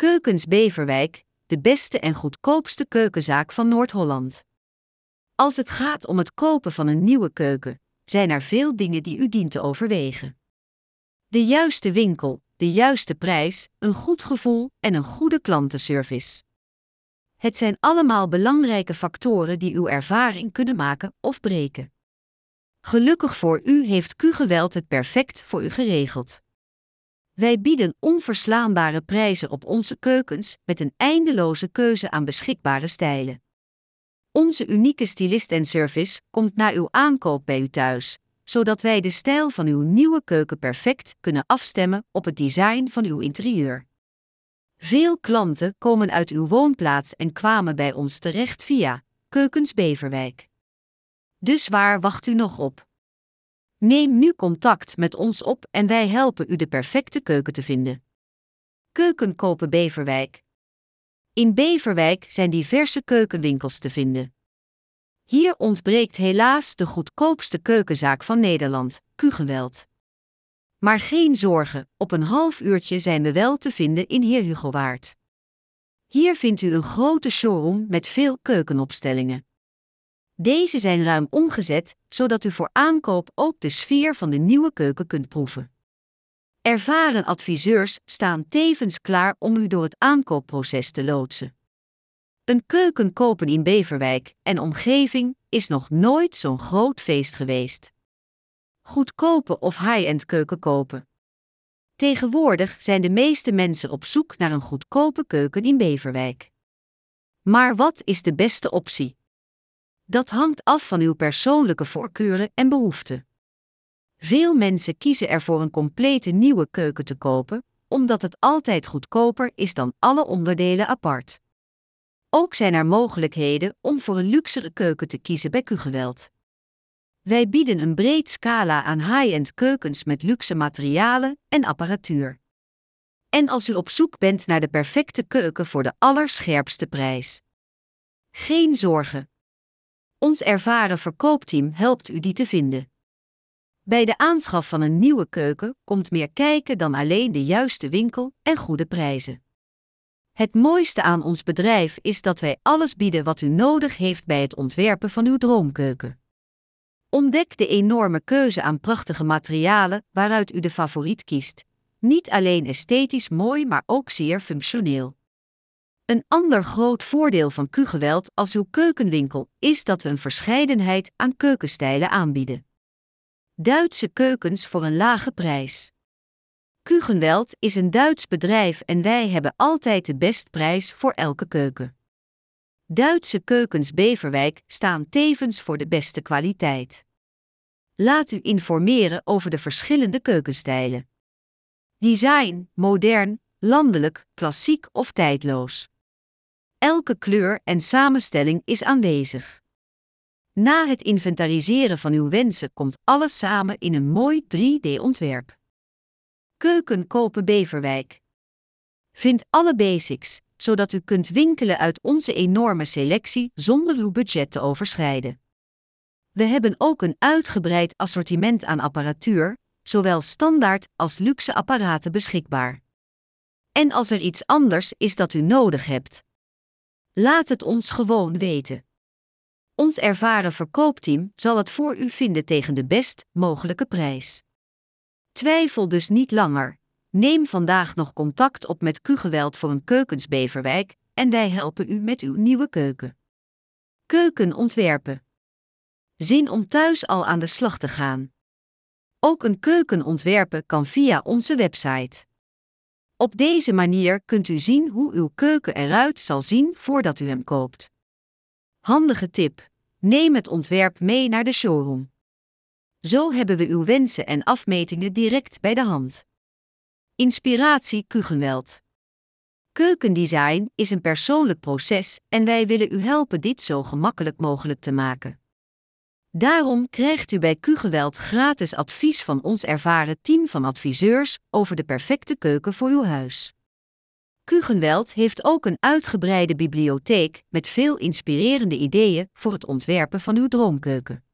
Keukens Beverwijk, de beste en goedkoopste keukenzaak van Noord-Holland. Als het gaat om het kopen van een nieuwe keuken, zijn er veel dingen die u dient te overwegen. De juiste winkel, de juiste prijs, een goed gevoel en een goede klantenservice. Het zijn allemaal belangrijke factoren die uw ervaring kunnen maken of breken. Gelukkig voor u heeft Q-geweld het perfect voor u geregeld. Wij bieden onverslaanbare prijzen op onze keukens met een eindeloze keuze aan beschikbare stijlen. Onze unieke stylist en service komt na uw aankoop bij u thuis, zodat wij de stijl van uw nieuwe keuken perfect kunnen afstemmen op het design van uw interieur. Veel klanten komen uit uw woonplaats en kwamen bij ons terecht via Keukens Beverwijk. Dus waar wacht u nog op? Neem nu contact met ons op en wij helpen u de perfecte keuken te vinden. Keukenkopen Beverwijk. In Beverwijk zijn diverse keukenwinkels te vinden. Hier ontbreekt helaas de goedkoopste keukenzaak van Nederland, Kugeweld. Maar geen zorgen, op een half uurtje zijn we wel te vinden in Heer Hugo Waard. Hier vindt u een grote showroom met veel keukenopstellingen. Deze zijn ruim omgezet, zodat u voor aankoop ook de sfeer van de nieuwe keuken kunt proeven. Ervaren adviseurs staan tevens klaar om u door het aankoopproces te loodsen. Een keuken kopen in Beverwijk en omgeving is nog nooit zo'n groot feest geweest. Goedkope of high-end keuken kopen. Tegenwoordig zijn de meeste mensen op zoek naar een goedkope keuken in Beverwijk. Maar wat is de beste optie? Dat hangt af van uw persoonlijke voorkeuren en behoeften. Veel mensen kiezen ervoor een complete nieuwe keuken te kopen, omdat het altijd goedkoper is dan alle onderdelen apart. Ook zijn er mogelijkheden om voor een luxere keuken te kiezen bij Q-geweld. Wij bieden een breed scala aan high-end keukens met luxe materialen en apparatuur. En als u op zoek bent naar de perfecte keuken voor de allerscherpste prijs. Geen zorgen. Ons ervaren verkoopteam helpt u die te vinden. Bij de aanschaf van een nieuwe keuken komt meer kijken dan alleen de juiste winkel en goede prijzen. Het mooiste aan ons bedrijf is dat wij alles bieden wat u nodig heeft bij het ontwerpen van uw droomkeuken. Ontdek de enorme keuze aan prachtige materialen waaruit u de favoriet kiest. Niet alleen esthetisch mooi, maar ook zeer functioneel. Een ander groot voordeel van Q-geweld als uw keukenwinkel is dat we een verscheidenheid aan keukenstijlen aanbieden. Duitse keukens voor een lage prijs. Kugenweld is een Duits bedrijf en wij hebben altijd de bestprijs voor elke keuken. Duitse keukens Beverwijk staan tevens voor de beste kwaliteit. Laat u informeren over de verschillende keukenstijlen. Design, modern, landelijk, klassiek of tijdloos. Elke kleur en samenstelling is aanwezig. Na het inventariseren van uw wensen komt alles samen in een mooi 3D-ontwerp. Keuken kopen Beverwijk. Vind alle basics, zodat u kunt winkelen uit onze enorme selectie zonder uw budget te overschrijden. We hebben ook een uitgebreid assortiment aan apparatuur, zowel standaard als luxe apparaten beschikbaar. En als er iets anders is dat u nodig hebt, laat het ons gewoon weten. Ons ervaren verkoopteam zal het voor u vinden tegen de best mogelijke prijs. Twijfel dus niet langer. Neem vandaag nog contact op met Q-geweld voor een keukensbeverwijk en wij helpen u met uw nieuwe keuken. Keuken ontwerpen. Zin om thuis al aan de slag te gaan. Ook een keuken ontwerpen kan via onze website. Op deze manier kunt u zien hoe uw keuken eruit zal zien voordat u hem koopt. Handige tip: neem het ontwerp mee naar de showroom. Zo hebben we uw wensen en afmetingen direct bij de hand. Inspiratie Kugenweld. Keukendesign is een persoonlijk proces en wij willen u helpen dit zo gemakkelijk mogelijk te maken. Daarom krijgt u bij Q-geweld gratis advies van ons ervaren team van adviseurs over de perfecte keuken voor uw huis. Q-geweld heeft ook een uitgebreide bibliotheek met veel inspirerende ideeën voor het ontwerpen van uw droomkeuken.